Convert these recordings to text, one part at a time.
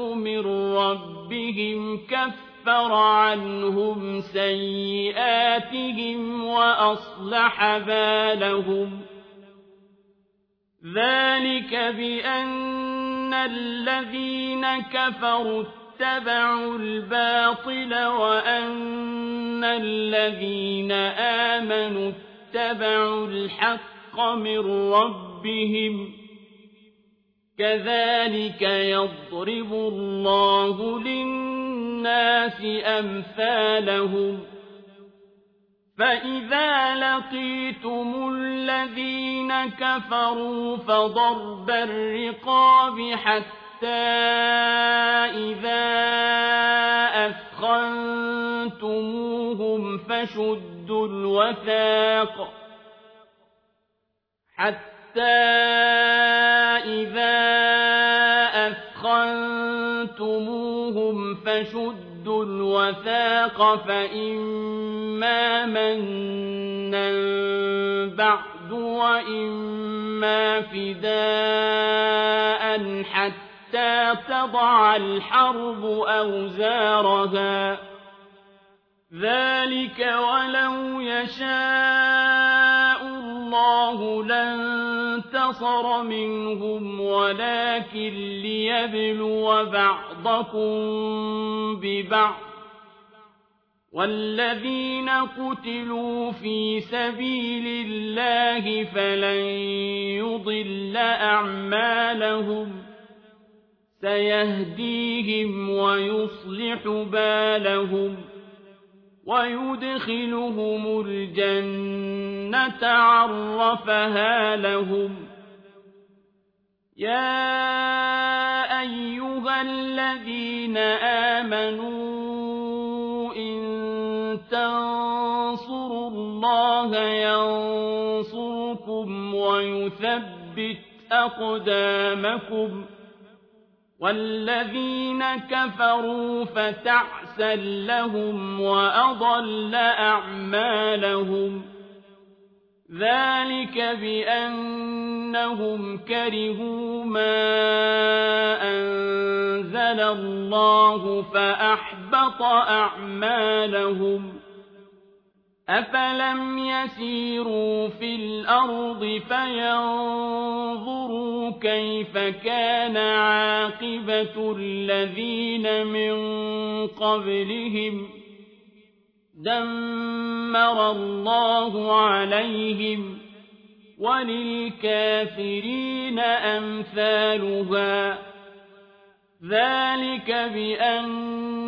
من ربهم كفر عنهم سيئاتهم وأصلح بالهم. ذلك بأن الذين كفروا اتبعوا الباطل وأن الذين آمنوا اتبعوا الحق من ربهم. كذلك يضرب الله للناس أمثالهم. فإذا لقيتم الذين كفروا فضرب الرقاب حتى إذا أثخنتموهم فشدوا الوثاق. حتى إذا أثخنتموهم فشدوا الوثاق فإما منا بعد وإما فداء حتى تضع الحرب أوزارها. ذلك ولو يشاء الله لانتصر منهم ولكن ليبلو بعضكم ببعض. والذين قتلوا في سبيل الله فلن يضل أعمالهم. سيهديهم ويصلح بالهم. ويدخلهم الجنة عرفها لهم. يا أيها الذين آمنوا إن تنصروا الله ينصركم ويثبت أقدامكم. والذين كفروا فتعسا لهم وأضل أعمالهم ذلك بأنهم كرهوا ما أنزل الله فأحبط أعمالهم أفلم يسيروا في الأرض فينظروا كيف كان عاقبة الذين من قبلهم دمر الله عليهم وللكافرين أمثالها ذلك بأن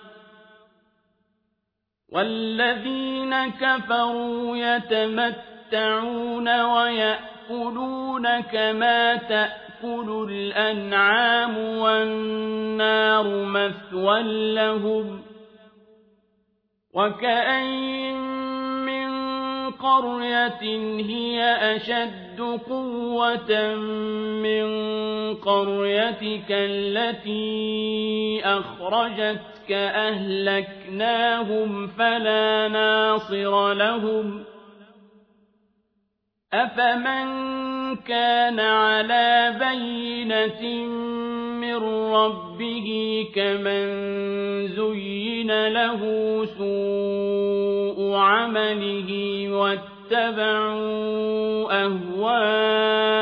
والذين كفروا يتمتعون ويأكلون كما تأكل الأنعام والنار مثوى لهم وكأين من قرية هي أشد قوة من قريتك التي أهلكناهم فلا ناصر لهم. أفمن كان على بينة من ربه كمن زين له سوء عمله واتبعوا أهواءهم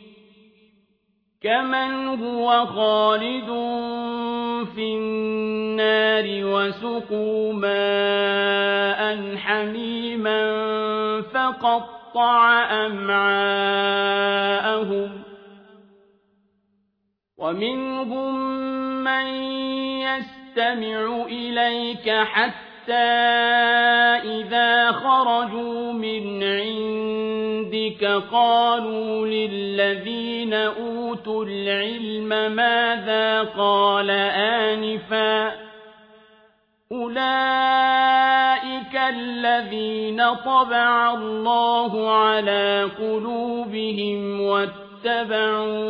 كمن هو خالد في النار وسقوا ماء حميما فقطع أمعاءهم ومنهم من يستمع إليك حتى إذا خرجوا من عندك قالوا للذين أوتوا العلم ماذا قال آنفا أولئك الذين طبع الله على قلوبهم واتبعوا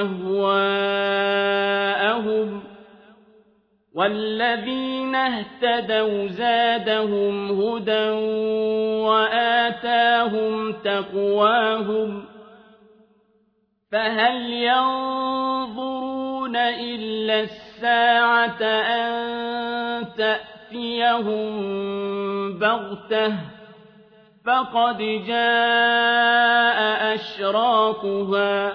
أهواءهم والذين اهتدوا زادهم هدى وآتاهم تقواهم فهل ينظرون إلا الساعة أن تأتيهم بغتة فقد جاء أشراطها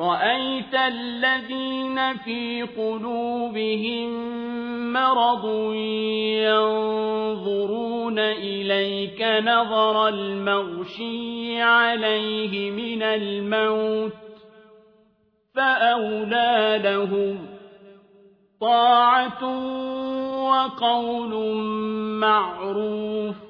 رأيت الذين في قلوبهم مرض ينظرون إليك نظر المغشي عليه من الموت فأولى لهم طاعة وقول معروف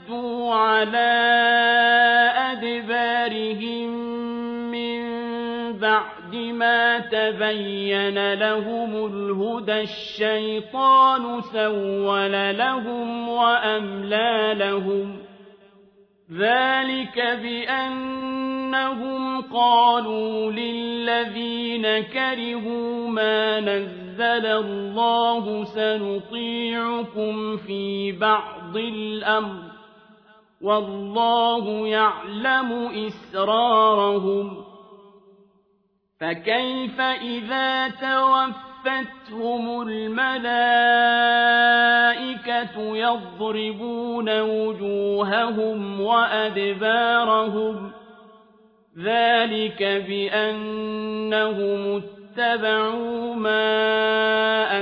على أدبارهم من بعد ما تبين لهم الهدى الشيطان سول لهم وأملى لهم ذلك بأنهم قالوا للذين كرهوا ما نزل الله سنطيعكم في بعض الأمر والله يعلم إسرارهم. فكيف إذا توفتهم الملائكة يضربون وجوههم وأدبارهم؟ ذلك بأنهم اتبعوا ما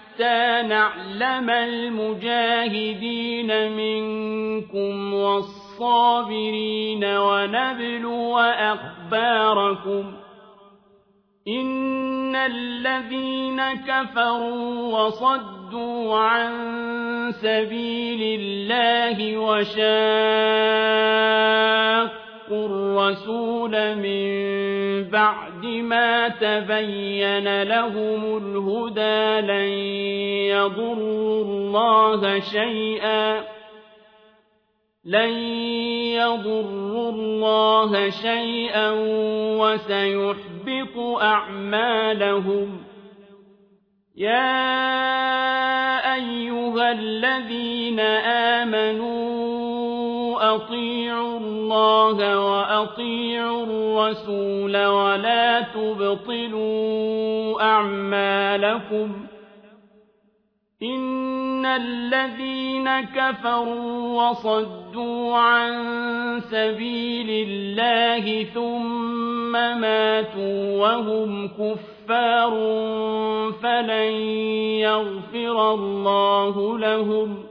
حتى نعلم المجاهدين منكم والصابرين ونبلو أخباركم إن الذين كفروا وصدوا عن سبيل الله وشاقوا الرسول من بعد ما تبين لهم الهدى لن يضروا الله شيئا. لن يضروا الله شيئا وسيحبط أعمالهم. يا أيها الذين آمنوا أطيعوا الله وأطيعوا الرسول ولا تبطلوا أعمالكم إن الذين كفروا وصدوا عن سبيل الله ثم ماتوا وهم كفار فلن يغفر الله لهم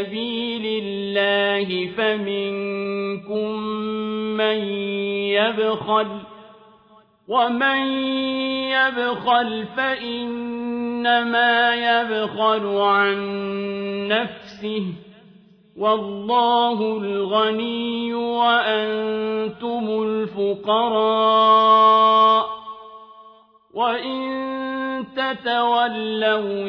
سبيل الله فمنكم من يبخل ومن يبخل فإنما يبخل عن نفسه والله الغني وأنتم الفقراء وإن تتولوا